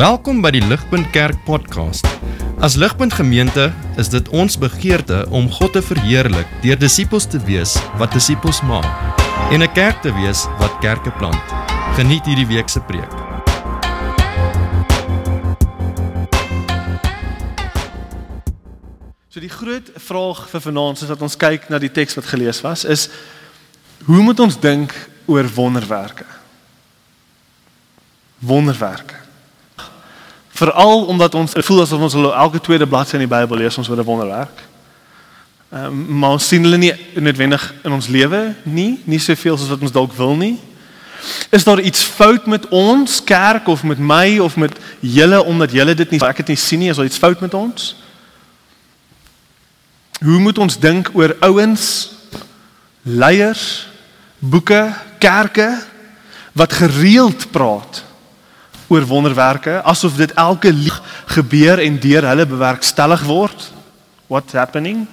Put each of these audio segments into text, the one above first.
Welkom by die Ligpunt Kerk podcast. As Ligpunt Gemeente is dit ons begeerte om God te verheerlik deur disippels te wees wat disippels maak en 'n kerk te wees wat kerke plant. Geniet hierdie week se preek. So die groot vraag vir vanaand soos wat ons kyk na die teks wat gelees was is hoe moet ons dink oor wonderwerke? Wonderwerke. Veral omdat ons voel asof ons elke tweede bladsy in die Bybel lees ons oor 'n wonderwerk. Ehm um, maar ons sien hulle nie noodwendig in ons lewe nie, nie soveel soos wat ons dalk wil nie. Is daar iets fout met ons kerk of met my of met julle omdat julle dit nie ek het nie sien nie, is daar iets fout met ons? Hoe moet ons dink oor ouens, leiers, boeke, kerke wat gereeld praat oor wonderwerke asof dit elke gebeur en deur hulle bewerkstellig word. What's happening?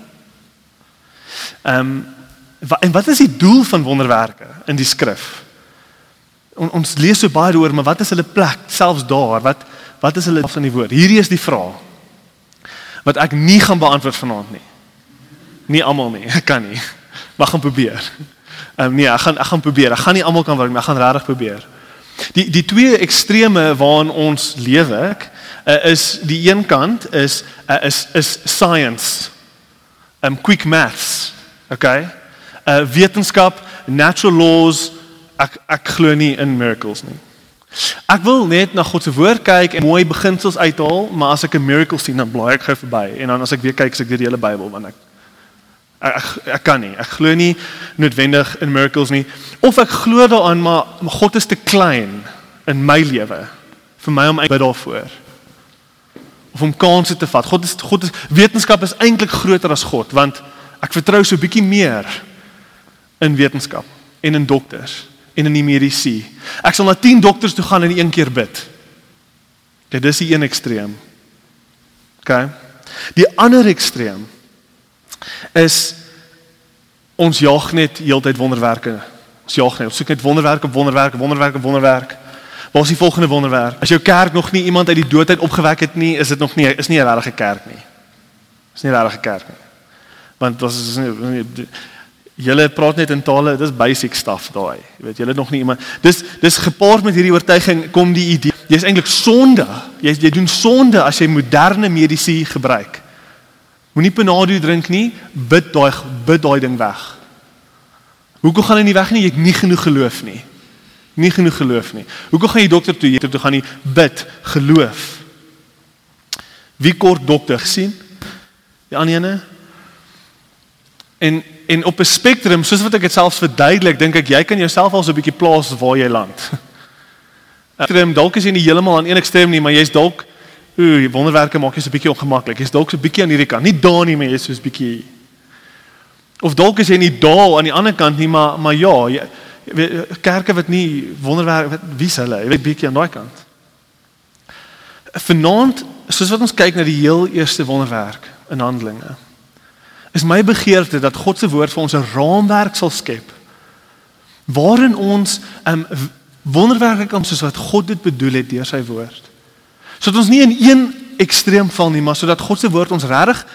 Ehm um, en wat is die doel van wonderwerke in die skrif? On, ons lees so baie daaroor, maar wat is hulle plek selfs daar? Wat wat is hulle van die woord? Hierdie is die vraag wat ek nie gaan beantwoord vanaand nie. Nie almal nie, ek kan nie. Maar gaan probeer. Ehm um, nee, ek gaan ek gaan probeer. Ek gaan nie almal kan werk, maar ek gaan regtig probeer. Die die twee extreme waarin ons lewe uh, is die een kant is uh, is is science. Um quick maths. Okay? Uh wetenskap, natural laws. Ek ek glo nie in miracles nie. Ek wil net na God se woord kyk en mooi beginsels uithaal, maar as ek 'n miracle sien dan blaai ek gou verby en dan as ek weer kyk, as ek deur die hele Bybel want ek Ek, ek ek kan nie. Ek glo nie noodwendig in miracles nie of ek glo daaraan maar, God is te klein in my lewe vir my om uit daarvoor. Of om kansse te vat. God is God is wetenskap is eintlik groter as God want ek vertrou so bietjie meer in wetenskap en in dokters en in die mediese. Ek sal na 10 dokters toe gaan en een keer bid. Dit is die een ekstreem. OK. Die ander ekstreem is ons jaag net heeltyd wonderwerke. Ons jaag net, ons soek net wonderwerke, wonderwerke, wonderwerke, wonderwerk. Waar is die volgende wonderwerk? As jou kerk nog nie iemand uit die dood uit opgewek het nie, is dit nog nie is nie 'n regte kerk nie. Is nie 'n regte kerk nie. Want dit is nie Julle praat net in tale, dis basic stuff daai. Jy weet, julle nog nie iemand. Dis dis gepaard met hierdie oortuiging kom die idee. Jy's eintlik sonde. Jy jy doen sonde as jy moderne mediese gebruik. Moenie Panado drink nie, bid daai bid daai ding weg. Hoekom gaan hy nie weg nie? Jy het nie genoeg geloof nie. Nie genoeg geloof nie. Hoekom gaan jy dokter toe? Jy toe gaan nie bid, geloof. Wie kort dokter gesien? Die ander ene. En en op 'n spektrum, soos wat ek dit selfs verduidelik, dink ek jy kan jouself al so 'n bietjie plaas waar jy land. Ekstrem dalk is jy nie heeltemal aan een ekstrem nie, maar jy's dalk Ooh, wonderwerke maak jou so 'n bietjie ongemaklik. Jy's dalk so 'n bietjie aan hierdie kant. Nie daar nie, maar jy's so 'n bietjie Of dalk is jy nie daar aan die ander kant nie, maar maar ja, jy, jy kerke wat nie wonderwerke wat wie's hulle? Jy weet bietjie aan daai kant. Vanaand, soos wat ons kyk na die heel eerste wonderwerk in Handelinge, is my begeerte dat God se woord vir ons 'n raamwerk sal skep waarin ons um, wonderwerke kan soos wat God dit bedoel het deur sy woord sodat ons nie in een ekstreem val nie, maar sodat God se woord ons regtig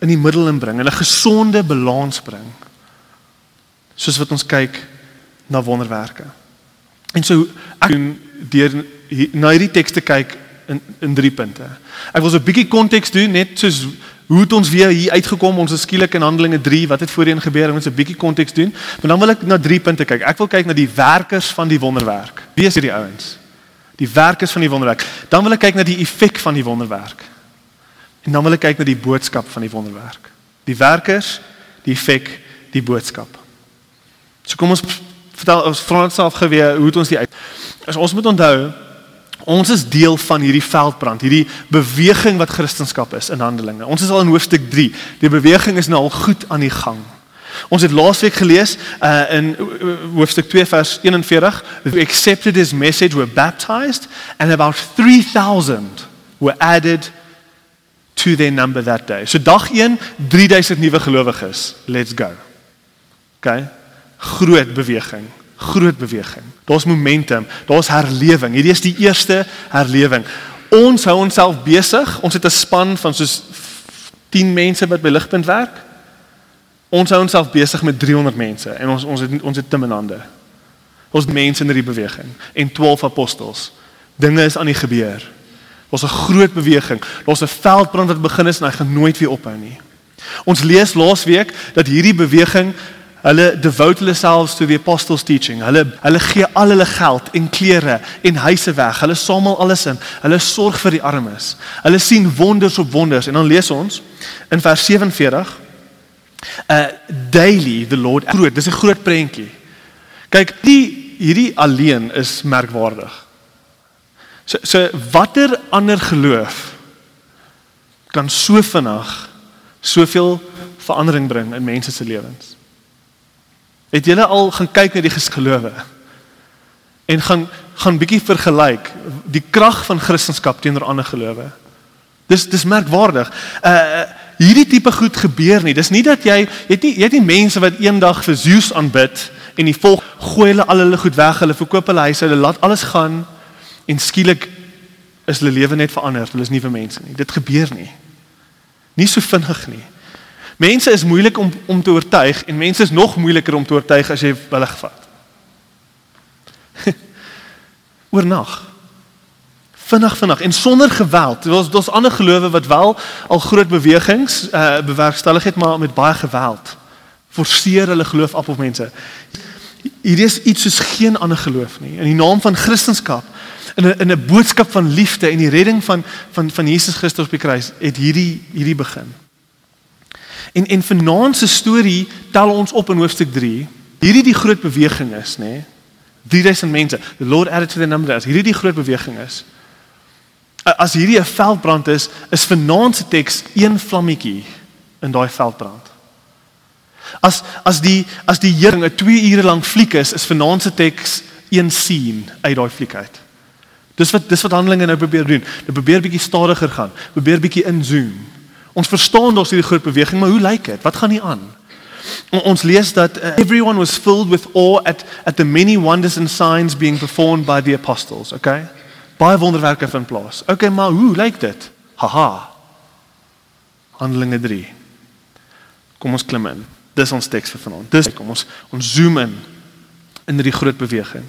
in die middel inbring, in 'n gesonde balans bring. Soos wat ons kyk na wonderwerke. En so ek doen deur na hierdie tekste kyk in in drie punte. Ek wil so 'n bietjie konteks doen net soos hoe het ons weer hier uitgekom ons is skielik in Handelinge 3 wat het voorheen gebeur ons 'n bietjie konteks doen. Maar dan wil ek na drie punte kyk. Ek wil kyk na die werkers van die wonderwerk. Wie is hierdie ouens? Die werkers van die wonderwerk. Dan wil ek kyk na die effek van die wonderwerk. En dan wil ek kyk na die boodskap van die wonderwerk. Die werkers, die effek, die boodskap. So kom ons vertel ons vra ons self geweer hoe het ons die uit. As ons moet onthou ons is deel van hierdie veldbrand, hierdie beweging wat Christendom is in Handelinge. Ons is al in hoofstuk 3. Die beweging is nou al goed aan die gang. Ons het laasweek gelees uh, in hoofstuk 2 vers 41, who accepted his message were baptized and about 3000 were added to their number that day. So dag 1 3000 nuwe gelowiges. Let's go. Okay? Groot beweging, groot beweging. Daar's momentum, daar's herlewing. Hierdie is die eerste herlewing. Ons hou onsself besig. Ons het 'n span van soos 10 mense wat by Ligpunt werk. Ons hou onsself besig met 300 mense en ons ons het ons het te menande. Ons mense in hierdie beweging en 12 apostels. Dinge is aan die gebeur. Ons 'n groot beweging. Daar's 'n veldbrand wat begin is en hy gaan nooit weer ophou nie. Ons lees laasweek dat hierdie beweging hulle devote hulle selves to the apostles teaching. Hulle hulle gee al hulle geld en klere en huise weg. Hulle samel alles in. Hulle sorg vir die armes. Hulle sien wonders op wonders en dan lees ons in vers 47 uh daily the Lord groot. Dis 'n groot prentjie. Kyk, die hierdie alleen is merkwaardig. So so watter ander geloof kan so vinnig soveel verandering bring in mense se lewens? Het julle al gaan kyk na die gelowe? En gaan gaan bietjie vergelyk die krag van Christendom teenoor ander gelowe. Dis dis merkwaardig. Uh hierdie tipe goed gebeur nie. Dis nie dat jy jy het nie jy het nie mense wat eendag vir Zeus aanbid en die volk gooi hulle al hulle goed weg, hulle verkoop hulle huise, hulle laat alles gaan en skielik is hulle lewe net verander. Hulle is vir mense nie. Dit gebeur nie. Nie so vinnig nie. Mense is moeilik om om te oortuig en mense is nog moeiliker om te oortuig as jy hulle gevat. Oornag. Vinnig vinnig en sonder geweld. Daar's daar's ander gelowe wat wel al groot bewegings uh bewerkstellig het maar met baie geweld. Forceer hulle geloof af op mense. Hier is iets soos geen ander geloof nie. In die naam van Christendom in 'n in 'n boodskap van liefde en die redding van van van Jesus Christus op die kruis het hierdie hierdie begin. En en vanaand se storie tel ons op in hoofstuk 3. Hierdie die groot beweging is, nê? Nee? 3000 mense. The Lord added to the number. As hierdie die groot beweging is. As hierdie 'n veldbrand is, is vanaand se teks een vlammetjie in daai veldbrand. As as die as die Here 'n 2 ure lank fliek is, is vanaand se teks een scene uit daai fliek uit. Dis wat dis wat Handelinge nou probeer doen. Hulle probeer bietjie stadiger gaan, probeer bietjie inzoom. Ons verstaan daar's hierdie groot beweging, maar hoe lyk dit? Wat gaan nie aan? Ons lees dat uh, everyone was filled with awe at at the many wonders and signs being performed by the apostles, okay? Baie wonderwerke vind plaas. Okay, maar hoe lyk dit? Haha. Handelinge 3. Kom ons klim in. Dis ons teks vir vanaand. Dis kom ons ons zoom in in hierdie groot beweging.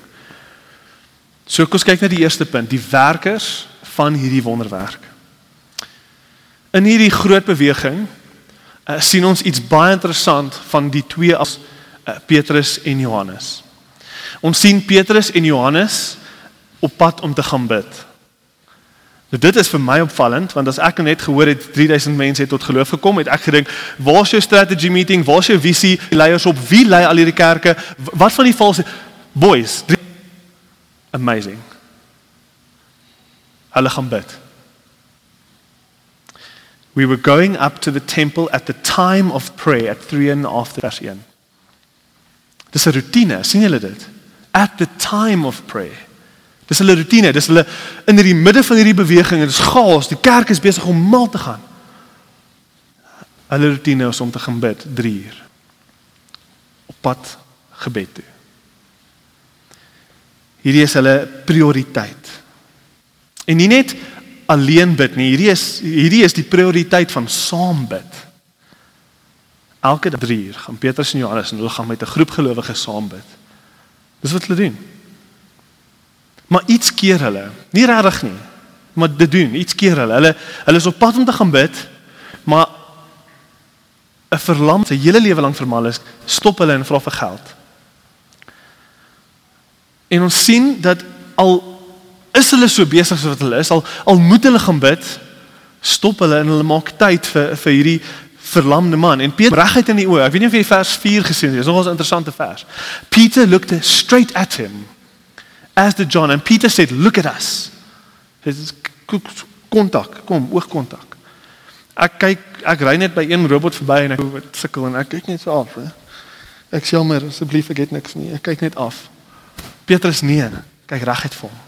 So kom ons kyk na die eerste punt, die werkers van hierdie wonderwerk. In hierdie groot beweging uh, sien ons iets baie interessant van die twee as uh, Petrus en Johannes. Ons sien Petrus en Johannes op pad om te gaan bid. Nou dit is vir my opvallend want as ek net gehoor het 3000 mense het tot geloof gekom, het ek gedink, waar's jou strategy meeting? Waar's jou visie? Die leiers op wie lei al hierdie kerke? Wat van die valse boys? Amazing. Hulle gaan bid. We were going up to the temple at the time of prayer at 3 and after vers 1. Dis 'n rotine, sien julle dit? At the time of prayer. Dis hulle rotine, dis hulle in hierdie midde van hierdie beweging, dit is chaos, die kerk is besig om mal te gaan. Hulle rotine is om te gaan bid 3 uur. Op pad gebed toe. Hierdie is hulle prioriteit. En nie net alleen bid nie. Hierdie is hierdie is die prioriteit van saam bid. Elke 3 uur gaan Petrus en Johannes en hulle gaan met 'n groep gelowiges saam bid. Dis wat hulle doen. Maar iets keer hulle. Nie regtig nie. Maar dit doen, iets keer hulle. Hulle hulle is op pad om te gaan bid, maar 'n verlam se hele lewe lank vermal is, stop hulle en vra vir geld. En ons sien dat al is hulle so besig soos wat hulle is al al moet hulle gaan bid stop hulle en hulle maak tyd vir vir hierdie verlamde man en Peter reguit in die oë ek weet nie of jy vers 4 gesien het dis nogal 'n interessante vers Peter looked straight at him as the John and Peter said look at us dis kontak kom oogkontak ek kyk ek ry net by een robot verby en ek sukkel en ek kyk net so af he. ek sê jammer asseblief ek het niks nie ek kyk net af Petrus nee kyk reguit vir hom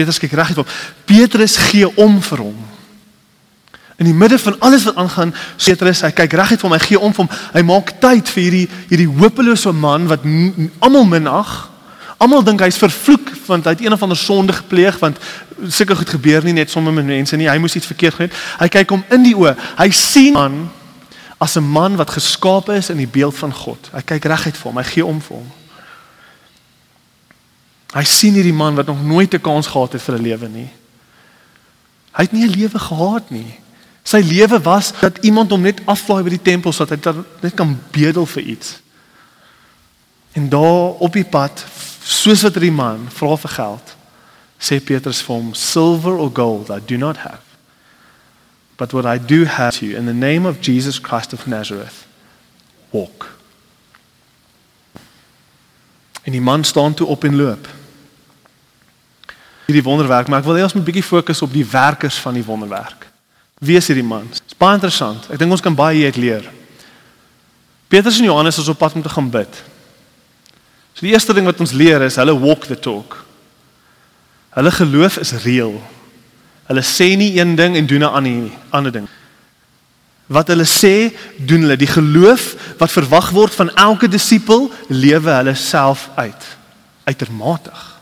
Petrus kyk reg op. Petrus gee om vir hom. In die midde van alles wat aangaan, Petrus, hy kyk reg uit hom, hy gee om vir hom. Hy maak tyd vir hierdie hierdie hopelose man wat almal minag, Almal dink hy's vervloek want hy het een of ander sonde gepleeg want sulke goed gebeur nie net sommer met mense nie. Hy moes iets verkeerd gedoen. Hy kyk hom in die oë. Hy sien aan as 'n man wat geskape is in die beeld van God. Hy kyk reguit vir hom. Hy gee om vir hom. Hy sien hierdie man wat nog nooit 'n kans gehad het vir 'n lewe nie. Hy het nie 'n lewe gehad nie. Sy lewe was dat iemand hom net aflaai by die tempel sodat hy net kan bedel vir iets. En daar op die pad, soos wat hierdie man vra vir geld, sê Petrus vir hom, "Silver or gold I do not have, but what I do have to you in the name of Jesus Christ of Nazareth, walk." En die man staan toe op en loop hierdie wonderwerk, maar ek wil hê ons moet 'n bietjie fokus op die werkers van die wonderwerk. Wie is hierdie man? Dit is baie interessant. Ek dink ons kan baie hieruit leer. Petrus en Johannes is op pad om te gaan bid. So die eerste ding wat ons leer is hulle walk the talk. Hulle geloof is reëel. Hulle sê nie een ding en doen 'n ander ding. Wat hulle sê, doen hulle. Die geloof wat verwag word van elke disipel, lewe hulle self uit. Uitermatig.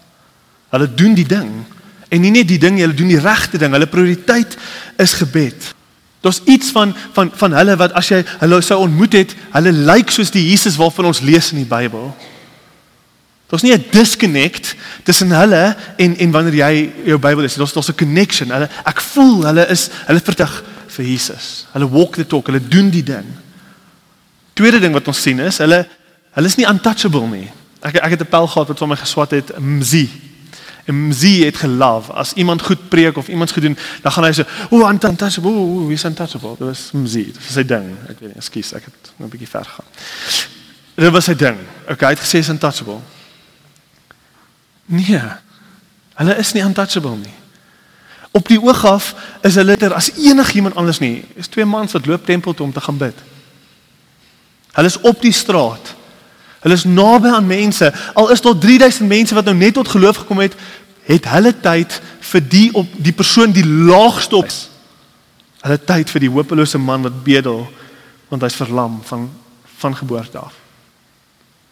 Hulle doen die ding en nie net die ding, hulle doen die regte ding. Hulle prioriteit is gebed. Daar's iets van van van hulle wat as jy hulle sou ontmoet het, hulle lyk soos die Jesus waarvan ons lees in die Bybel. Daar's nie 'n disconnect tussen hulle en en wanneer jy jou Bybel lees. Daar's daar's 'n connection. Hulle ek voel hulle is hulle vertig vir Jesus. Hulle walk the talk. Hulle doen die ding. Tweede ding wat ons sien is hulle hulle is nie untouchable nie. Ek ek het 'n pel gehad wat vir my geswat het, mzi. En Mzi het gelove. As iemand goed preek of iemand goed doen, dan gaan hy so, "O, untouchable, o, wie is untouchable?" Dit was Mzi. Dit was sy ding. Ek weet nie, ekskuus, ek het nou 'n bietjie ver gegaan. Dit was sy ding. Okay, hy het gesê is untouchable. Nee. Hulle is nie untouchable nie. Op die oog af is hulle ter as enigiemand anders nie. Is twee mans wat loop tempel toe om te gaan bid. Hulle is op die straat. Hulle is naby aan mense. Al is daar 3000 mense wat nou net tot geloof gekom het, het hulle tyd vir die op die persoon die laagste op. Hulle tyd vir die hopelose man wat bedel want hy's verlam van van geboorte af.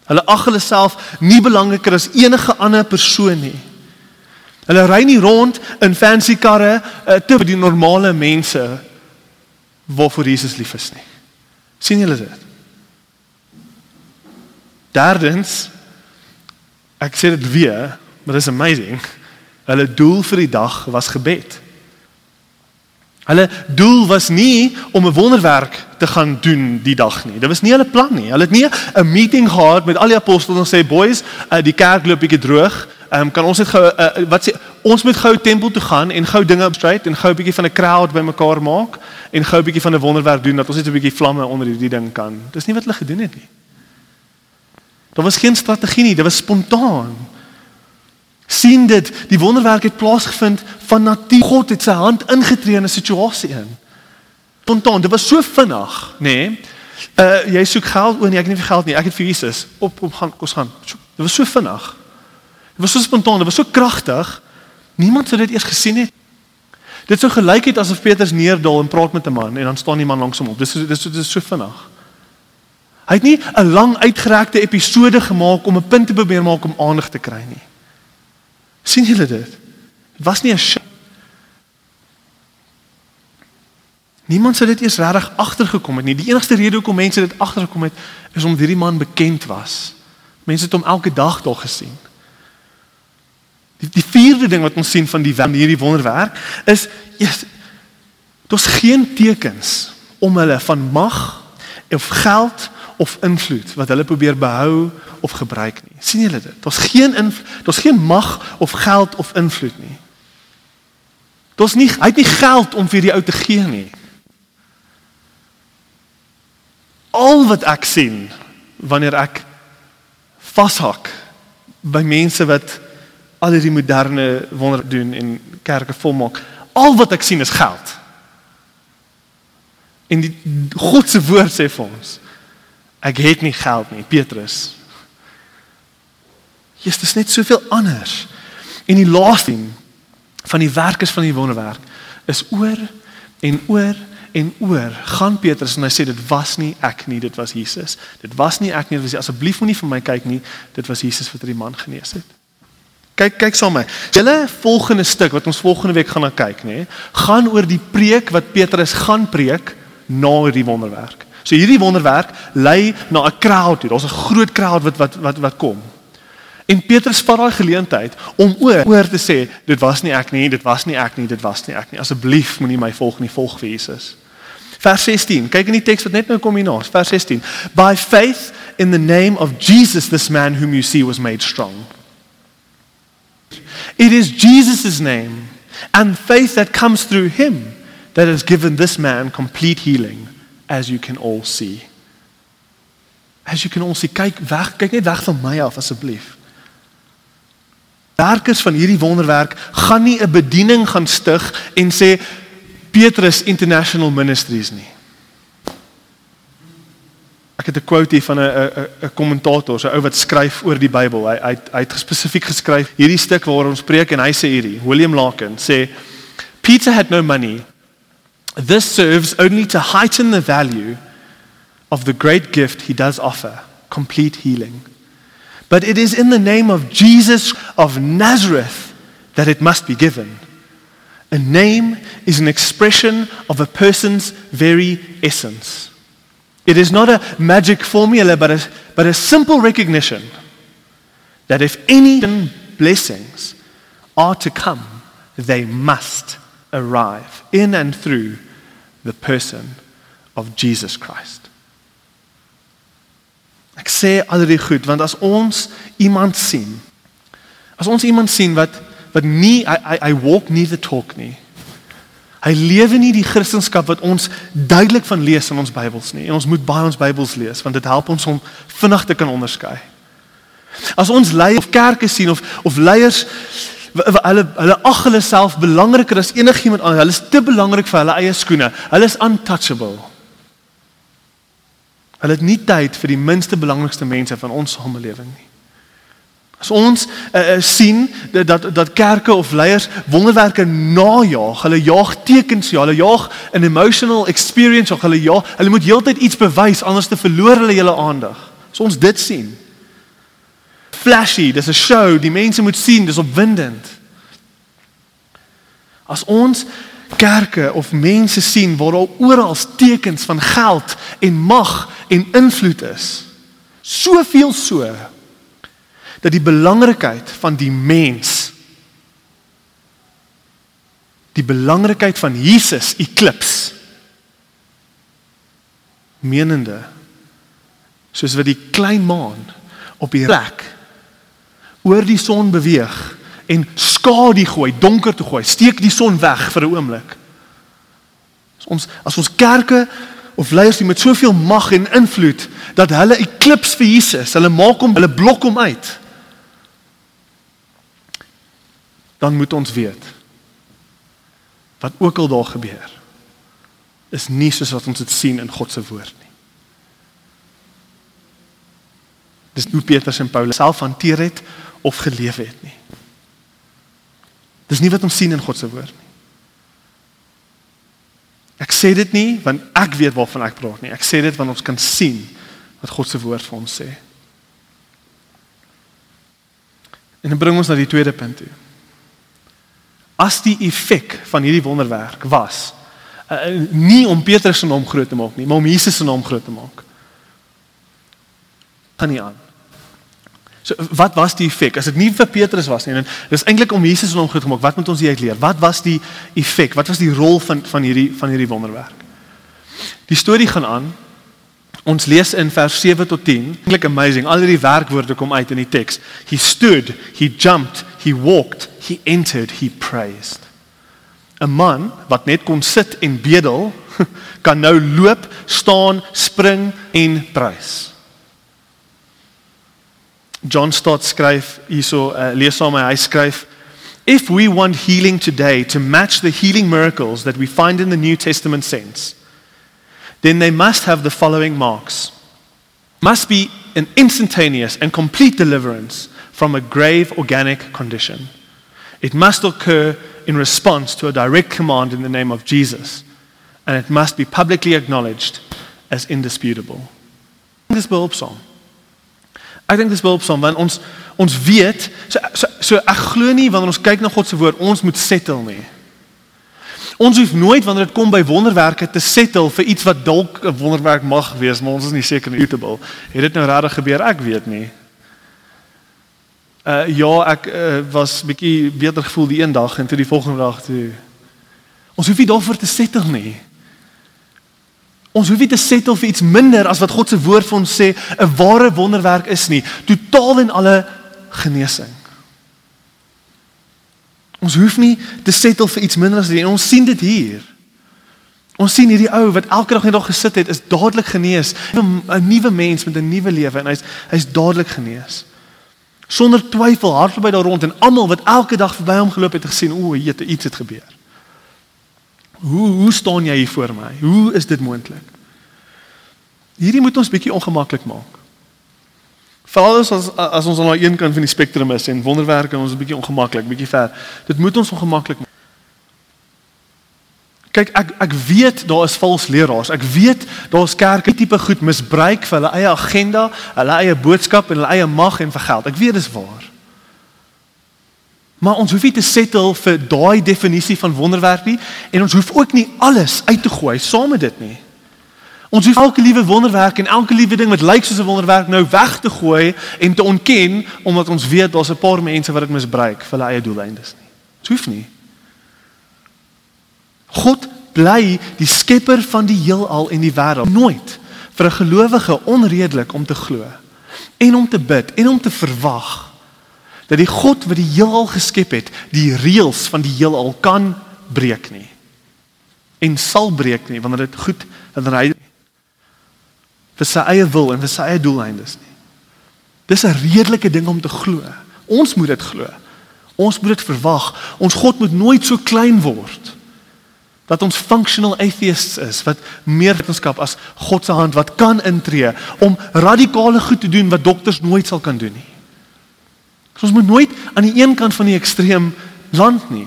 Hulle ag hulle self nie belangriker as enige ander persoon nie. Hulle ry nie rond in fancy karre uh, te die normale mense waarvoor Jesus lief is nie. sien julle dit? Derdens ek sê dit weer, maar dit is amazing. Hulle doel vir die dag was gebed. Hulle doel was nie om 'n wonderwerk te gaan doen die dag nie. Dit was nie hulle plan nie. Hulle het nie 'n meeting gehad met al die apostels en sê boys, uh, die kerk loop bietjie droog. Ehm um, kan ons net gou uh, wat sê ons moet gou tempel toe gaan en gou dinge opstryd en gou 'n bietjie van 'n crowd bymekaar maak en gou 'n bietjie van 'n wonderwerk doen dat ons net 'n bietjie vlamme onder hierdie ding kan. Dis nie wat hulle gedoen het nie. Daar was geen strategie nie, dit was spontaan. Sien dit, die wonderwerk het plaasgevind van natuur. God het sy hand ingetree in 'n situasie in. Spontaan, dit was so vinnig, nê? Nee? Uh jy soek geld, o nee, ek het nie vir geld nie. Ek het vir Jesus op op gaan kos gaan. Dit was so vinnig. Dit was so spontaan, dit was so kragtig. Niemand sou dit eers gesien het. Dit sou gelyk het asof Petrus neerdal en praat met 'n man en dan staan die man langs hom op. Dis dis dis is so vinnig. Hy het nie 'n lang uitgerekte episode gemaak om 'n punt te probeer maak om aandag te kry nie. Sien julle dit? Dit was nie 'n. Niemand sou dit eers regtig agtergekom het nie. Die enigste rede hoekom mense dit agtergekom het is omdat hierdie man bekend was. Mense het hom elke dag daar gesien. Die, die vierde ding wat ons sien van die van hierdie wonderwerk is yes, daar's geen tekens om hulle van mag of geld of invloed wat hulle probeer behou of gebruik nie. sien julle dit? Daar's geen daar's geen mag of geld of invloed nie. Daar's nie hy het nie geld om vir die ou te gee nie. Al wat ek sien wanneer ek vashak by mense wat al hierdie moderne wonder doen en kerke volmaak, al wat ek sien is geld. En die God se woord sê vir ons, Ek het nie geld nie, Petrus. Jesus, is net soveel anders. En die laaste ding van die werkers van die wonderwerk is oor en oor en oor gaan Petrus en hy sê dit was nie ek nie, dit was Jesus. Dit was nie ek nie, dit was asseblief moenie vir my kyk nie, dit was Jesus wat hierdie man genees het. Kyk kyk saam met my. Julle volgende stuk wat ons volgende week gaan na kyk, nê, gaan oor die preek wat Petrus gaan preek na hierdie wonderwerk. So hierdie wonderwerk lei na 'n crowd toe. Daar's 'n groot crowd wat wat wat wat kom. En Petrus vat daai geleentheid om oor oor te sê, dit was nie ek nie, dit was nie ek nie, dit was nie ek nie. Asseblief moenie my volg nie, volg vir Jesus. Vers 16. Kyk in die teks wat net nou kom hierna. Vers 16. By faith in the name of Jesus this man whom you see was made strong. It is Jesus' name and faith that comes through him that has given this man complete healing, as you can all see. As you can all see, kyk weg, kyk net weg van my af asseblief. Werkers van hierdie wonderwerk gaan nie 'n bediening gaan stig en sê Petrus International Ministries nie. Ek het 'n quote hier van 'n 'n 'n kommentator, 'n ou wat skryf oor die Bybel. Hy hy hy het spesifiek geskryf hierdie stuk waaroor ons preek en hy sê hierdie, William Larkin sê Peter had no money. This serves only to heighten the value of the great gift he does offer, complete healing. But it is in the name of Jesus of Nazareth that it must be given. A name is an expression of a person's very essence. It is not a magic formula, but a, but a simple recognition that if any blessings are to come, they must arrive in and through the person of Jesus Christ. Ek sê al die goed want as ons iemand sien as ons iemand sien wat wat nie I I, I walk nie the talk nie Hy lewe nie die Christendom wat ons duidelik van lees in ons Bybels nie. En ons moet baie ons Bybels lees want dit help ons om vinnig te kan onderskei. As ons lei of kerke sien of of leiers hulle hulle ag hulle self belangriker as enigiemand anders. Hulle is te belangrik vir hulle eie skoene. Hulle is untouchable. Hulle het nie tyd vir die minste belangrikste mense van ons samelewing nie. As ons uh, uh, sien dat, dat dat kerke of leiers wonderwerke najaag, hulle jaag tekens, ja, hulle jaag 'n emotional experience, of hulle ja, hulle moet heeltyd iets bewys anders te verloor hulle hele aandag. As ons dit sien. Flashy, dis 'n show, die mense moet sien, dis opwindend. As ons kerke of mense sien waar daar oral tekens van geld en mag en invloed is, soveel so dat die belangrikheid van die mens die belangrikheid van Jesus eklips menende soos wat die klein maan op die plek oor die son beweeg en skadu gooi donker toe gooi steek die son weg vir 'n oomblik as ons as ons kerke of leiers met soveel mag en invloed dat hulle eklips vir Jesus hulle maak hom hulle blok hom uit dan moet ons weet wat ook al daar gebeur is nie soos wat ons dit sien in God se woord nie. Dis hoe Petrus en Paulus self hanteer het of geleef het nie. Dis nie wat ons sien in God se woord nie. Ek sê dit nie want ek weet waarvan ek praat nie. Ek sê dit want ons kan sien wat God se woord vir ons sê. En dit bring ons na die tweede punt toe as die effek van hierdie wonderwerk was uh, nie om Petrus se naam groot te maak nie, maar om Jesus se naam groot te maak. Kan nie aan. So wat was die effek? As dit nie vir Petrus was nie, en dis eintlik om Jesus se naam groot te maak, wat moet ons hier uitleer? Wat was die effek? Wat was die rol van van hierdie van hierdie wonderwerk? Die storie gaan aan. Ons lees in vers 7 tot 10. Eintlik amazing. Al hierdie werkwoorde kom uit in die teks. He stood, he jumped, he walked, he entered, he praised. 'n Man wat net kon sit en bedel, kan nou loop, staan, spring en prys. John Stott skryf hierso, uh, lees saam hy skryf If we want healing today to match the healing miracles that we find in the New Testament saints, then they must have the following marks. Must be an instantaneous and complete deliverance from a grave organic condition. It must occur in response to a direct command in the name of Jesus. and it must be publicly acknowledged as indisputable. Dis behulpsaam. Ek dink dis behulpsaam want ons ons weet so so, so ek glo nie wanneer ons kyk na God se woord ons moet settle nie. Ons hoef nooit wanneer dit kom by wonderwerke te settle vir iets wat dalk 'n wonderwerk mag wees, maar ons is nie seker nie suitable. Het dit nou regtig gebeur? Ek weet nie. Uh ja, ek uh, was bietjie beter gevoel die een dag en toe die volgende dag toe. Ons hoef nie daarvoor te settle nie. Ons hoef nie te settle vir iets minder as wat God se woord vir ons sê 'n ware wonderwerk is nie, totaal en alle genesing. Ons hoef nie te settle vir iets minder as dit. Ons sien dit hier. Ons sien hierdie ou wat elke dag net daar gesit het, is dadelik genees. 'n Nuwe mens met 'n nuwe lewe en hy's hy's dadelik genees. Sonder twyfel hardloop hy daar rond en almal wat elke dag verby hom geloop het, het gesien, o, het iets het gebeur. Hoe hoe staan jy hier voor my? Hoe is dit moontlik? Hierdie moet ons bietjie ongemaklik maak. Veral as as ons aan die een kant van die spektrum is en wonderwerke ons is bietjie ongemaklik, bietjie ver. Dit moet ons ongemaklik maak. Kyk, ek ek weet daar is vals leraars. Ek weet daar's kerke tipe goed misbruik vir hulle eie agenda, hulle eie boodskap en hulle eie mag en vir geld. Ek weet dis waar. Maar ons hoef nie te settle vir daai definisie van wonderwerk nie en ons hoef ook nie alles uit te gooi saam met dit nie. Ons hoef elke liewe wonderwerk en elke liewe ding wat lyk soos 'n wonderwerk nou weg te gooi en te ontken omdat ons weet daar's 'n paar mense wat dit misbruik vir hulle eie doeleindes nie. Dit hoef nie. God bly die skepper van die heelal en die wêreld. Nooit vir 'n gelowige onredelik om te glo en om te bid en om te verwag dat die God wat die heelal geskep het, die reëls van die heelal kan breek nie. En sal breek nie wanneer dit goed wanneer hy vir sy eie wil en vir sy eie doeleindes nie. Dis 'n redelike ding om te glo. Ons moet dit glo. Ons moet dit verwag. Ons God moet nooit so klein word dat ons functional atheists is wat meer wetenskap as God se hand wat kan intree om radikale goed te doen wat dokters nooit sal kan doen nie. Ons moet nooit aan die een kant van die ekstreem land nie.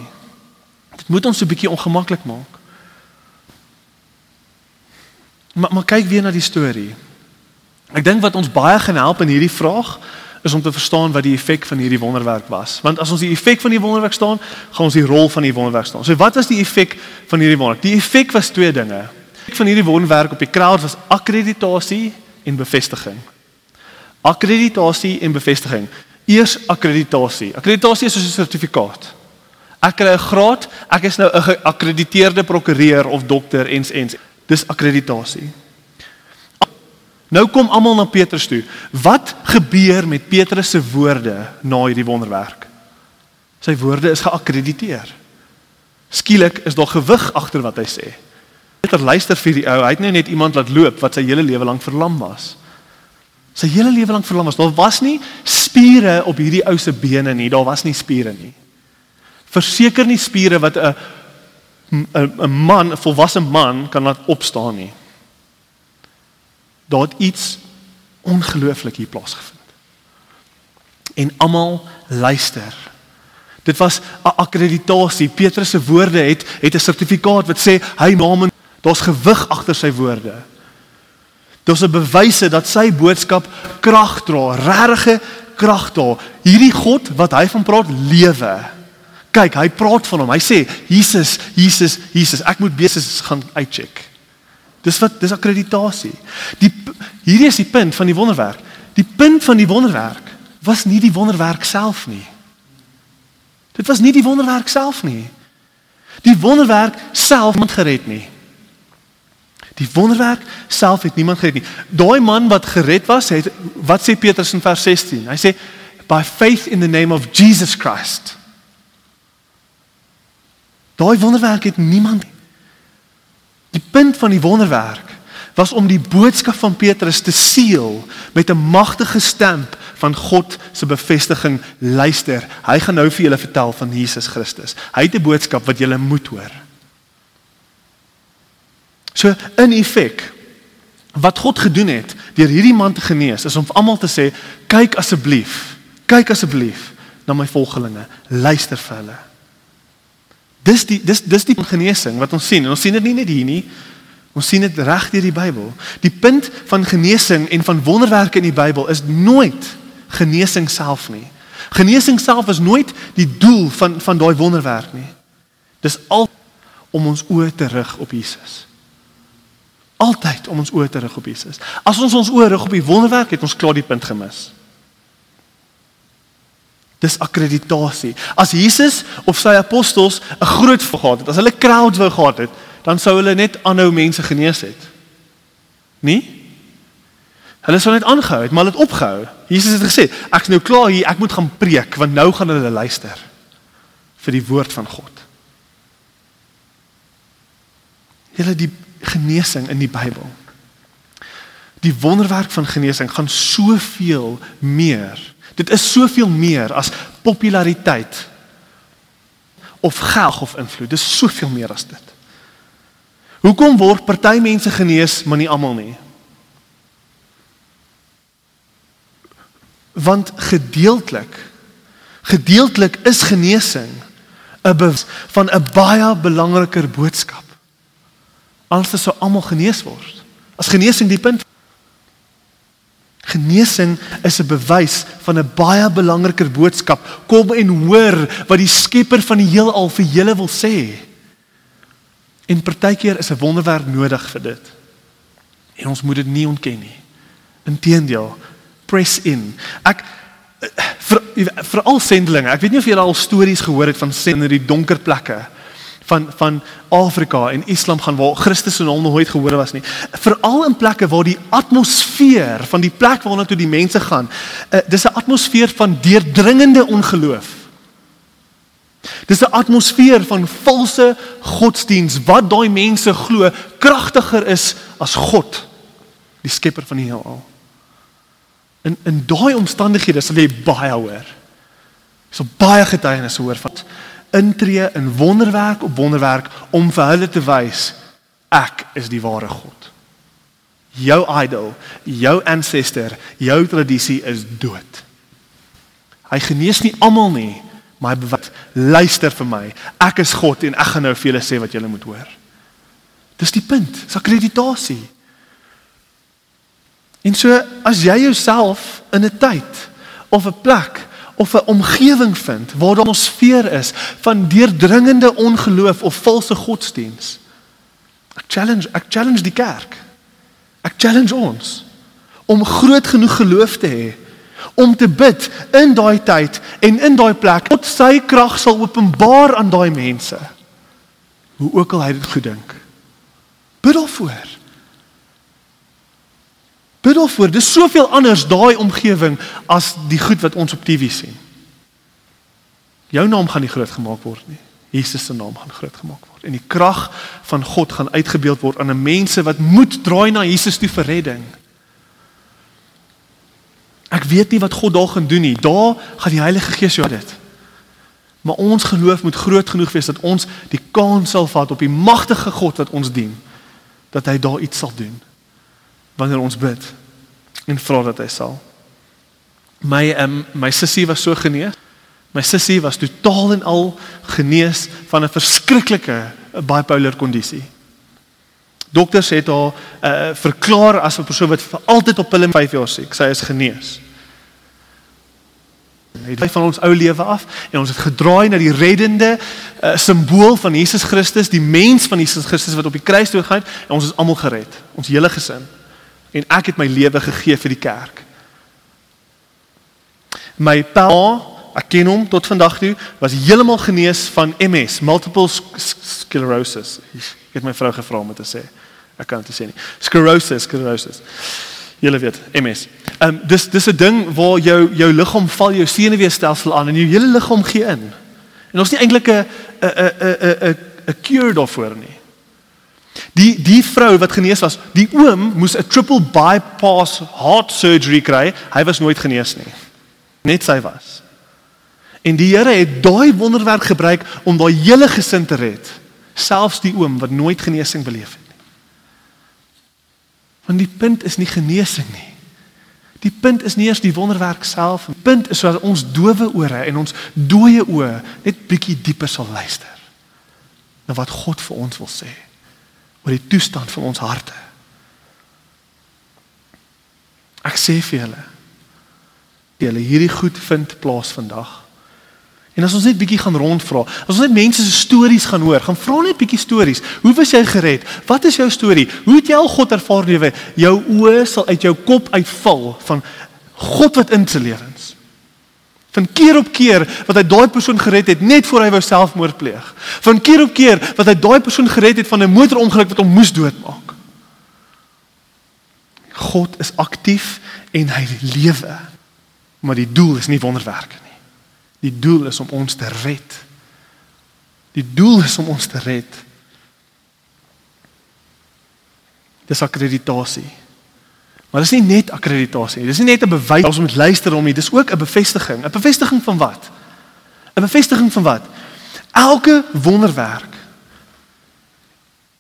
Dit moet ons 'n bietjie ongemaklik maak. Maar maar kyk weer na die storie. Ek dink wat ons baie gaan help in hierdie vraag is om te verstaan wat die effek van hierdie wonderwerk was. Want as ons die effek van die wonderwerk staan, gaan ons die rol van die wonderwerk staan. So wat was die effek van hierdie wonderwerk? Die effek was twee dinge. Die effek van hierdie wonderwerk op die crowd was akkreditasie en bevestiging. Akkreditasie en bevestiging. Eers akkreditasie. Akkreditasie is soos 'n sertifikaat. Ek kry 'n graad, ek is nou 'n geakkrediteerde prokureur of dokter ens ens. Dis akkreditasie. Nou kom almal na Petrus toe. Wat gebeur met Petrus se woorde na hierdie wonderwerk? Sy woorde is geakkrediteer. Skielik is daar gewig agter wat hy sê. Peter luister vir die ou. Hy het nou net iemand laat loop wat sy hele lewe lank verlam was. Sy hele lewe lank verlam was. Daar was nie spiere op hierdie ou se bene nie. Daar was nie spiere nie. Verseker nie spiere wat 'n 'n man, 'n volwasse man kan laat opstaan nie. Daar het iets ongelooflik hier plaasgevind. En almal luister. Dit was 'n akkreditasie. Petrus se woorde het het 'n sertifikaat wat sê hy naam daar's gewig agter sy woorde. Daar's 'n bewyse dat sy boodskap krag dra, regte krag dra. Hierdie God wat hy van praat, lewe. Kyk, hy praat van hom. Hy sê Jesus, Jesus, Jesus. Ek moet besig gaan uitcheck. Dis wat dis akkreditasie. Die hierdie is die punt van die wonderwerk. Die punt van die wonderwerk was nie die wonderwerk self nie. Dit was nie die wonderwerk self nie. Die wonderwerk self het gered nie. Die wonderwerk self het niemand gered nie. Daai man wat gered was, het wat sê Petrus in vers 16? Hy sê by faith in the name of Jesus Christ. Daai wonderwerk het niemand Die punt van die wonderwerk was om die boodskap van Petrus te seël met 'n magtige stamp van God se bevestiging. Luister, hy gaan nou vir julle vertel van Jesus Christus. Hy het 'n boodskap wat julle moet hoor. So in effek wat God gedoen het deur hierdie man te genees is om almal te sê kyk asseblief kyk asseblief na my volgelinge luister vir hulle Dis die dis dis die genesing wat ons sien. En ons sien dit nie net hier nie. Ons sien dit reg deur die Bybel. Die punt van genesing en van wonderwerke in die Bybel is nooit genesing self nie. Genesing self is nooit die doel van van daai wonderwerk nie. Dis al om ons oë te rig op Jesus. Altyd om ons oë te rig op Jesus. As ons ons oë rig op die wonderwerk, het ons klaar die punt gemis. Dis akkreditasie. As Jesus of sy apostels 'n groot vergaat het, as hulle crowd wou gehad het, dan sou hulle net aanhou mense genees het. Nie? Hulle sou net aangehou het, maar hulle het opgehou. Jesus het gesê, ek's nou klaar hier, ek moet gaan preek want nou gaan hulle luister vir die woord van God. Julle die genesing in die Bybel. Die wonderwerk van genesing gaan soveel meer. Dit is soveel meer as populariteit of geld of invloed. Dit is soveel meer as dit. Hoekom word party mense genees maar nie almal nie? Want gedeeltelik gedeeltelik is genesing 'n van 'n baie belangriker boodskap. Anders sou almal genees word. As genesing die punt Genesing is 'n bewys van 'n baie belangriker boodskap. Kom en hoor wat die Skepper van die heelal vir julle wil sê. En partykeer is 'n wonderwerk nodig vir dit. En ons moet dit nie ontken nie. Inteendeel, press in. Ek vir veral sendelinge. Ek weet nie of julle al stories gehoor het van sendinge in die donker plekke van van Afrika en Islam gaan waar Christus se naam nooit gehoor was nie. Veral in plekke waar die atmosfeer van die plek waarna toe die mense gaan, uh, dis 'n atmosfeer van deurdringende ongeloof. Dis 'n atmosfeer van valse godsdiens wat daai mense glo kragtiger is as God, die skepper van die heelal. In in daai omstandighede sal jy baie hoor. So baie getuienisse hoor van intree in wonderwerk op wonderwerk om vir hulle te wys ek is die ware God. Jou idol, jou ancestor, jou tradisie is dood. Hy genees nie almal nie, maar hy bewys luister vir my. Ek is God en ek gaan nou vir julle sê wat julle moet hoor. Dis die punt, dis akkreditasie. En so as jy jouself in 'n tyd of 'n plek of 'n omgewing vind waar daar 'n atmosfeer is van deurdringende ongeloof of valse godsdiens. Ek challenge, ek challenge die kerk. Ek challenge ons om groot genoeg geloof te hê om te bid in daai tyd en in daai plek tot sy krag sal openbaar aan daai mense. Hoe ook al hy dit goed dink. Bid daarvoor. Bid daarvoor. Dis soveel anders daai omgewing as die goed wat ons op TV sien. Jou naam gaan nie groot gemaak word nie. Jesus se naam gaan groot gemaak word en die krag van God gaan uitgebeeld word aan mense wat moet draai na Jesus toe vir redding. Ek weet nie wat God daar gaan doen nie. Daar gaan die Heilige Gees jou dit. Maar ons geloof moet groot genoeg wees dat ons die kans sal vat op die magtige God wat ons dien dat hy daar iets sal doen wanneer ons bid en vra dat hy sal. My um, my sussie was so genees. My sussie was totaal en al genees van 'n verskriklike bipolar kondisie. Dokters het haar uh, verklaar as 'n persoon wat vir altyd op pille 5 jaar siek. Sy is genees. Het van ons ou lewe af en ons het gedraai na die reddende uh, simbool van Jesus Christus, die mens van Jesus Christus wat op die kruis toe gegaan het en ons is almal gered, ons hele gesin en ek het my lewe gegee vir die kerk. My pa, ek ken hom tot vandag toe, was heeltemal genees van MS, multiple sclerosis. Ek het my vrou gevra om dit te sê. Ek kan dit sê nie. Sclerosis, sclerosis. Julle weet, MS. Ehm um, dis dis 'n ding waar jou jou liggaam val jou senuweestelsel aan en jou hele liggaam gee in. En ons nie eintlik 'n 'n 'n 'n 'n 'n cure daarvoor nie. Die die vrou wat genees was, die oom moes 'n triple bypass heart surgery kry. Hy was nooit genees nie. Net sy was. En die Here het daai wonderwerk gebruik om daai hele gesin te red, selfs die oom wat nooit genesing beleef het nie. Want die punt is nie genesing nie. Die punt is nie eers die wonderwerk self nie. Die punt is sodat ons dowe ore en ons dooie oë net bietjie dieper sal luister. na wat God vir ons wil sê oor die toestand van ons harte. Ek sê vir julle, julle hierdie goed vind plaas vandag. En as ons net bietjie gaan rondvra, as ons net mense se stories gaan hoor, gaan vra net bietjie stories. Hoe was jy gered? Wat is jou storie? Hoe het jy al God ervaar lewe? Jou oë sal uit jou kop uitval van God wat in se lewens. Van keer op keer wat hy daai persoon gered het net voor hy wou selfmoord pleeg. Van keer op keer wat hy daai persoon gered het van 'n motorongeluk wat hom moes doodmaak. God is aktief en hy lewe. Maar die doel is nie wonderwerke nie. Die doel is om ons te red. Die doel is om ons te red. Dis akkreditasie. Maar dis nie net akkreditasie nie. Dis nie net 'n bewys ons moet luister om nie. Dis ook 'n bevestiging. 'n Bevestiging van wat? 'n Bevestiging van wat? Elke wonderwerk.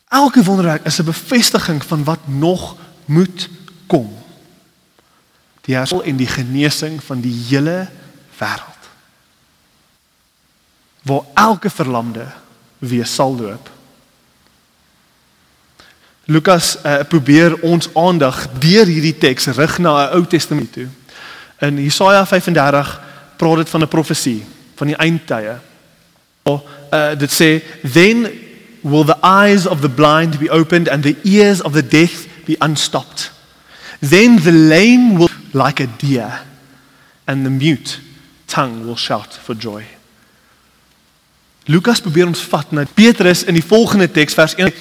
Elke wonderwerk is 'n bevestiging van wat nog moet kom. Die herstel en die genesing van die hele wêreld. Waar elke verlamde weer sal loop Lukas uh, probeer ons aandag deur hierdie teks rig na 'n Ou Testament toe. In Jesaja 35 praat dit van 'n profesie van die eindtye. Oh, uh, dit sê then will the eyes of the blind be opened and the ears of the deaf be unstopped. Then the lame will like a deer and the mute tongue will shout for joy. Lukas probeer ons vat na Petrus in die volgende teks vers 1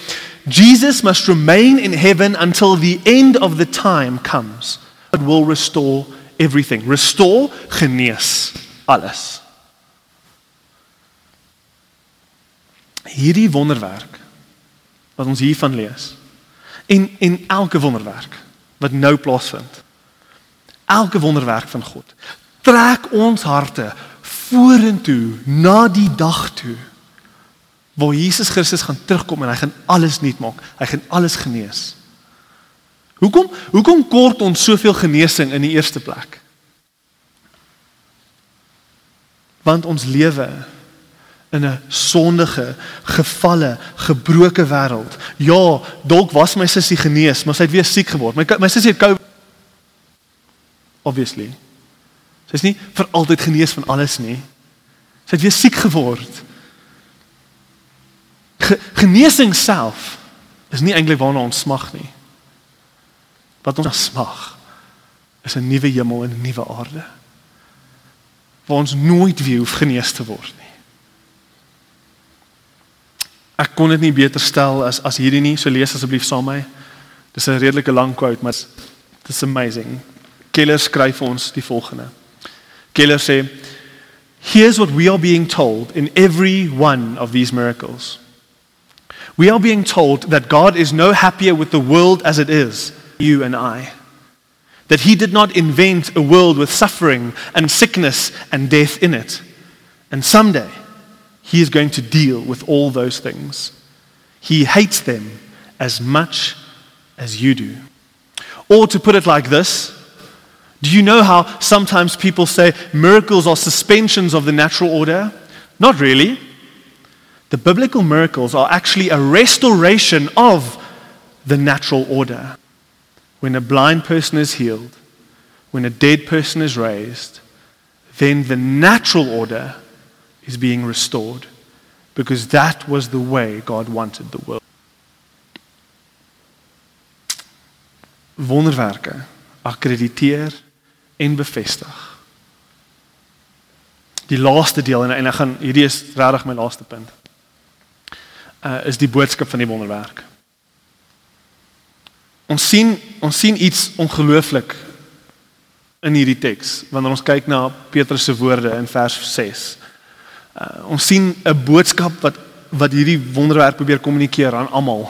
Jesus must remain in heaven until the end of the time comes. It will restore everything. Restore, genees alles. Hierdie wonderwerk wat ons hiervan lees en en elke wonderwerk wat nou plaasvind. Elke wonderwerk van God trek ons harte vorentoe na die dag toe waar Jesus Christus gaan terugkom en hy gaan alles nuut maak. Hy gaan alles genees. Hoekom hoekom kort ons soveel genesing in die eerste plek? Want ons lewe in 'n sondige, gefalle, gebroke wêreld. Ja, dalk was my sussie genees, maar sy het weer siek geword. My my sussie het COVID. Obviously. Sy is nie vir altyd genees van alles nie. Sy het weer siek geword. Genesing self is nie eintlik waarna ons smag nie. Wat ons smag is 'n nuwe hemel en 'n nuwe aarde. Waar ons nooit weer hoef genees te word nie. Ek kon dit nie beter stel as as hierdie nie. So lees asseblief saam met my. Dis 'n redelike lang quote, maar it's amazing. Keller skryf ons die volgende. Keller sê Here's what we are being told in every one of these miracles. We are being told that God is no happier with the world as it is, you and I. That He did not invent a world with suffering and sickness and death in it. And someday, He is going to deal with all those things. He hates them as much as you do. Or to put it like this, do you know how sometimes people say miracles are suspensions of the natural order? Not really. The biblical miracles are actually a restoration of the natural order. When a blind person is healed, when a dead person is raised, then the natural order is being restored because that was the way God wanted the world. Wonderwerke akkrediteer en bevestig. Die laaste deel en, en ek gaan hierdie is regtig my laaste punt uh, is die boodskap van die wonderwerk. Ons sien ons sien iets ongelooflik in hierdie teks wanneer ons kyk na Petrus se woorde in vers 6. Uh, ons sien 'n boodskap wat wat hierdie wonderwerk probeer kommunikeer aan almal.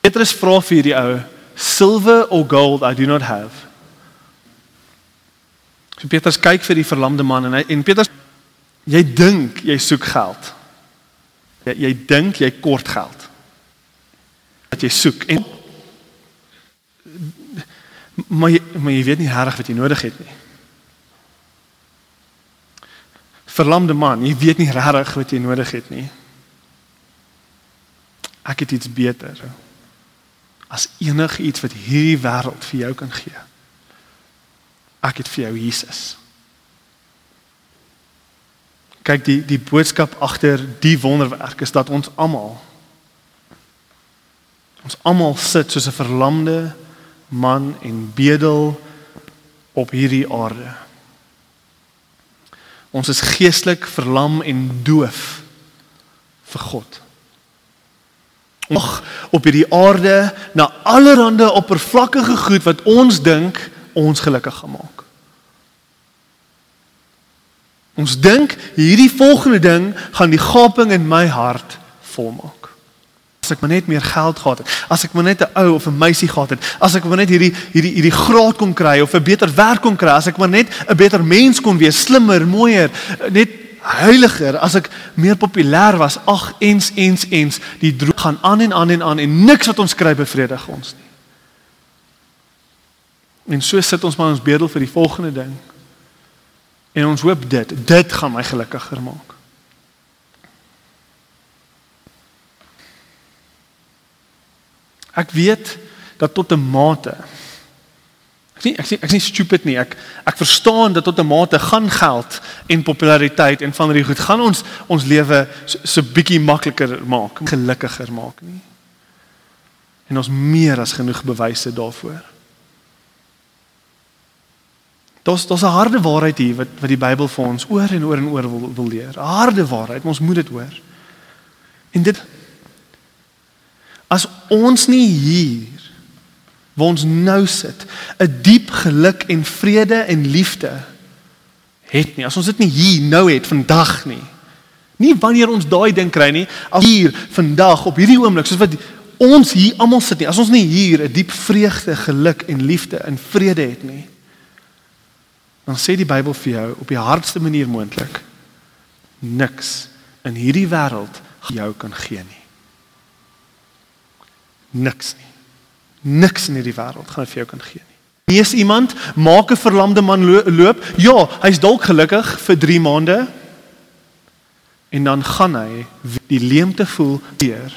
Petrus vra vir hierdie ou, "Silver or gold I do not have." So Petrus kyk vir die verlamde man en hy en Petrus jy dink jy soek geld. Jy jy dink jy kort geld. Dat jy soek en maar jy, maar jy weet nie reg wat jy nodig het nie. Verlamde man, jy weet nie reg wat jy nodig het nie. Ek het iets beter as enige iets wat hierdie wêreld vir jou kan gee. Ek het vir jou Jesus. Kyk die die boodskap agter die wonderwerk is dat ons almal ons almal sit soos 'n verlamde man en bedel op hierdie aarde. Ons is geestelik verlam en doof vir God. Ons op hierdie aarde na allerlei oppervlakkige goed wat ons dink ons gelukkig gemaak. Ons dink hierdie volgende ding gaan die gaping in my hart volmaak. As ek maar net meer geld gehad het, as ek maar net 'n ou of 'n meisie gehad het, as ek maar net hierdie hierdie hierdie graad kon kry of 'n beter werk kon kry, as ek maar net 'n beter mens kon wees, slimmer, mooier, net heiliger, as ek meer populêr was, ag ens ens ens, die droom gaan aan en aan en aan en niks wat ons kry bevredig ons nie. En so sit ons maar ons bedel vir die volgende ding. En ons hoop dit, dit gaan my gelukkiger maak. Ek weet dat tot 'n mate Ek sien ek sien ek sien stupid nie. Ek ek verstaan dat tot 'n mate gaan geld en populariteit en van hierdie goed gaan ons ons lewe so, so bietjie makliker maak, gelukkiger maak nie. En ons meer as genoeg bewyse daarvoor. Dis dis 'n harde waarheid hier wat wat die Bybel vir ons oor en oor en oor wil wil leer. 'n Harde waarheid, ons moet dit hoor. En dit as ons nie hier waar ons nou sit, 'n diep geluk en vrede en liefde het nie. As ons dit nie hier nou het vandag nie. Nie wanneer ons daai ding kry nie, as hier vandag op hierdie oomblik soos wat ons hier almal sit nie. As ons nie hier 'n diep vreugde, geluk en liefde en vrede het nie. Dan sê die Bybel vir jou op die hardste manier moontlik niks in hierdie wêreld jou kan gee nie. Niks nie. Niks in hierdie wêreld gaan vir jou kan gee nie. Lees iemand maak 'n verlamde man loop. Ja, hy's dalk gelukkig vir 3 maande. En dan gaan hy die leemte voel deur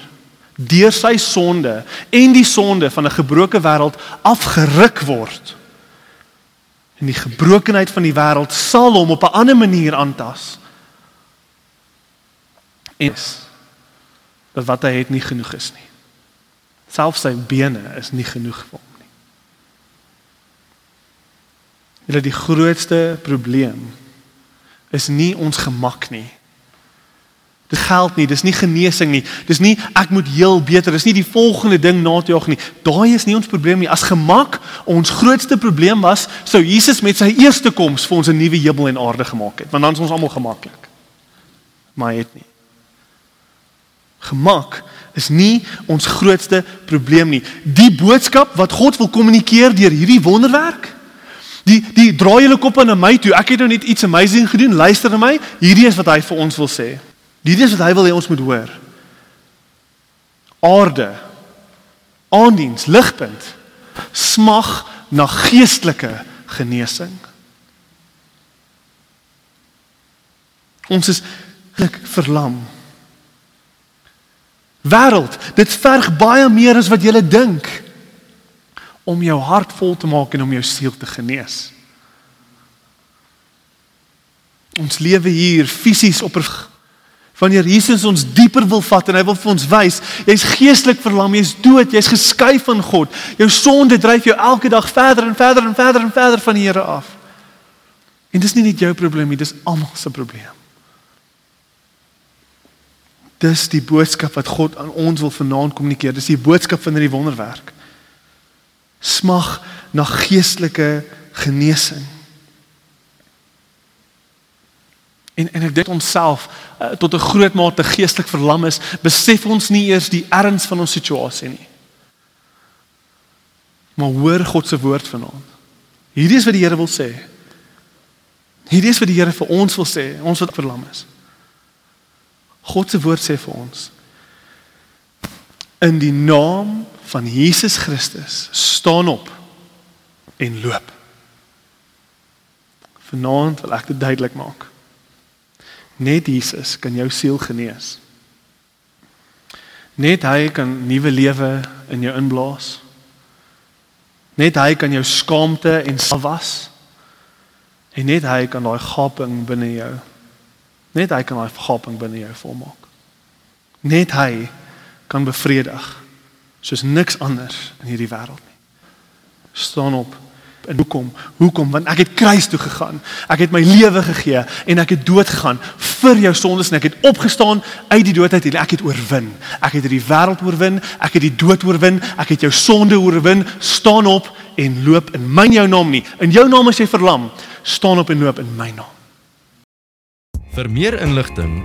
deur sy sonde en die sonde van 'n gebroke wêreld afgeruk word. En die gebrokenheid van die wêreld sal hom op 'n ander manier aantas. En dat wat hy het nie genoeg is nie. Selfs sy bene is nie genoeg vir hom nie. Julle die grootste probleem is nie ons gemak nie. Dit geld nie, dis nie genesing nie. Dis nie ek moet heel beter, dis nie die volgende ding na te jag nie. Daai is nie ons probleem nie. As gemak ons grootste probleem was, sou Jesus met sy eerste koms vir ons 'n nuwe hemel en aarde gemaak het, want dan is ons almal gemaklik. Maar hy het nie. Gemak is nie ons grootste probleem nie. Die boodskap wat God wil kommunikeer deur hierdie wonderwerk. Die die draai julle kop aan my toe. Ek het nou net iets amazing gedoen. Luister na my. Hierdie is wat hy vir ons wil sê. Hierdie is wat hy wil hê ons moet hoor. Aarde. Aandiens, ligpunt. Smag na geestelike genesing. Ons is verlam wêreld. Dit verg baie meer as wat jy dink om jou hart vol te maak en om jou siel te genees. Ons lewe hier fisies op wanneer Jesus ons dieper wil vat en hy wil vir ons wys, jy's geestelik verlam, jy's dood, jy's geskei van God. Jou sonde dryf jou elke dag verder en verder en verder en verder van die Here af. En dis nie net jou probleem nie, dis almal se probleem. Dis die boodskap wat God aan ons wil vanaand kommunikeer. Dis die boodskap van hierdie wonderwerk. Smag na geestelike genesing. En en ek dink onsself uh, tot 'n groot mate geestelik verlam is, besef ons nie eers die erns van ons situasie nie. Maar hoor God se woord vanaand. Hierdie is wat die Here wil sê. Hierdie is wat die Here vir ons wil sê, ons wat verlam is. God se woord sê vir ons in die naam van Jesus Christus staan op en loop. Vanaand wil ek dit duidelik maak. Net Jesus kan jou siel genees. Net hy kan nuwe lewe in jou inblaas. Net hy kan jou skaamte en was. En net hy kan daai gaping binne jou. Net hy kan daai gaping binne jou volmaak. Net hy kan bevredig soos niks anders in hierdie wêreld nie. Staan op En hoekom? Hoekom? Want ek het kruis toe gegaan. Ek het my lewe gegee en ek het dood gegaan vir jou sondes en ek het opgestaan uit die doodheid en ek het oorwin. Ek het hierdie wêreld oorwin, ek het die dood oorwin, ek het jou sonde oorwin. Staan op en loop in my jou naam nie. In jou naam as jy verlam, staan op en loop in my naam. Vir meer inligting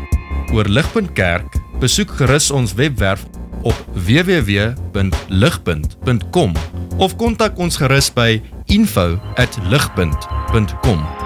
oor Ligpunt Kerk, besoek gerus ons webwerf op www.ligpunt.com of kontak ons gerus by info@ligpunt.com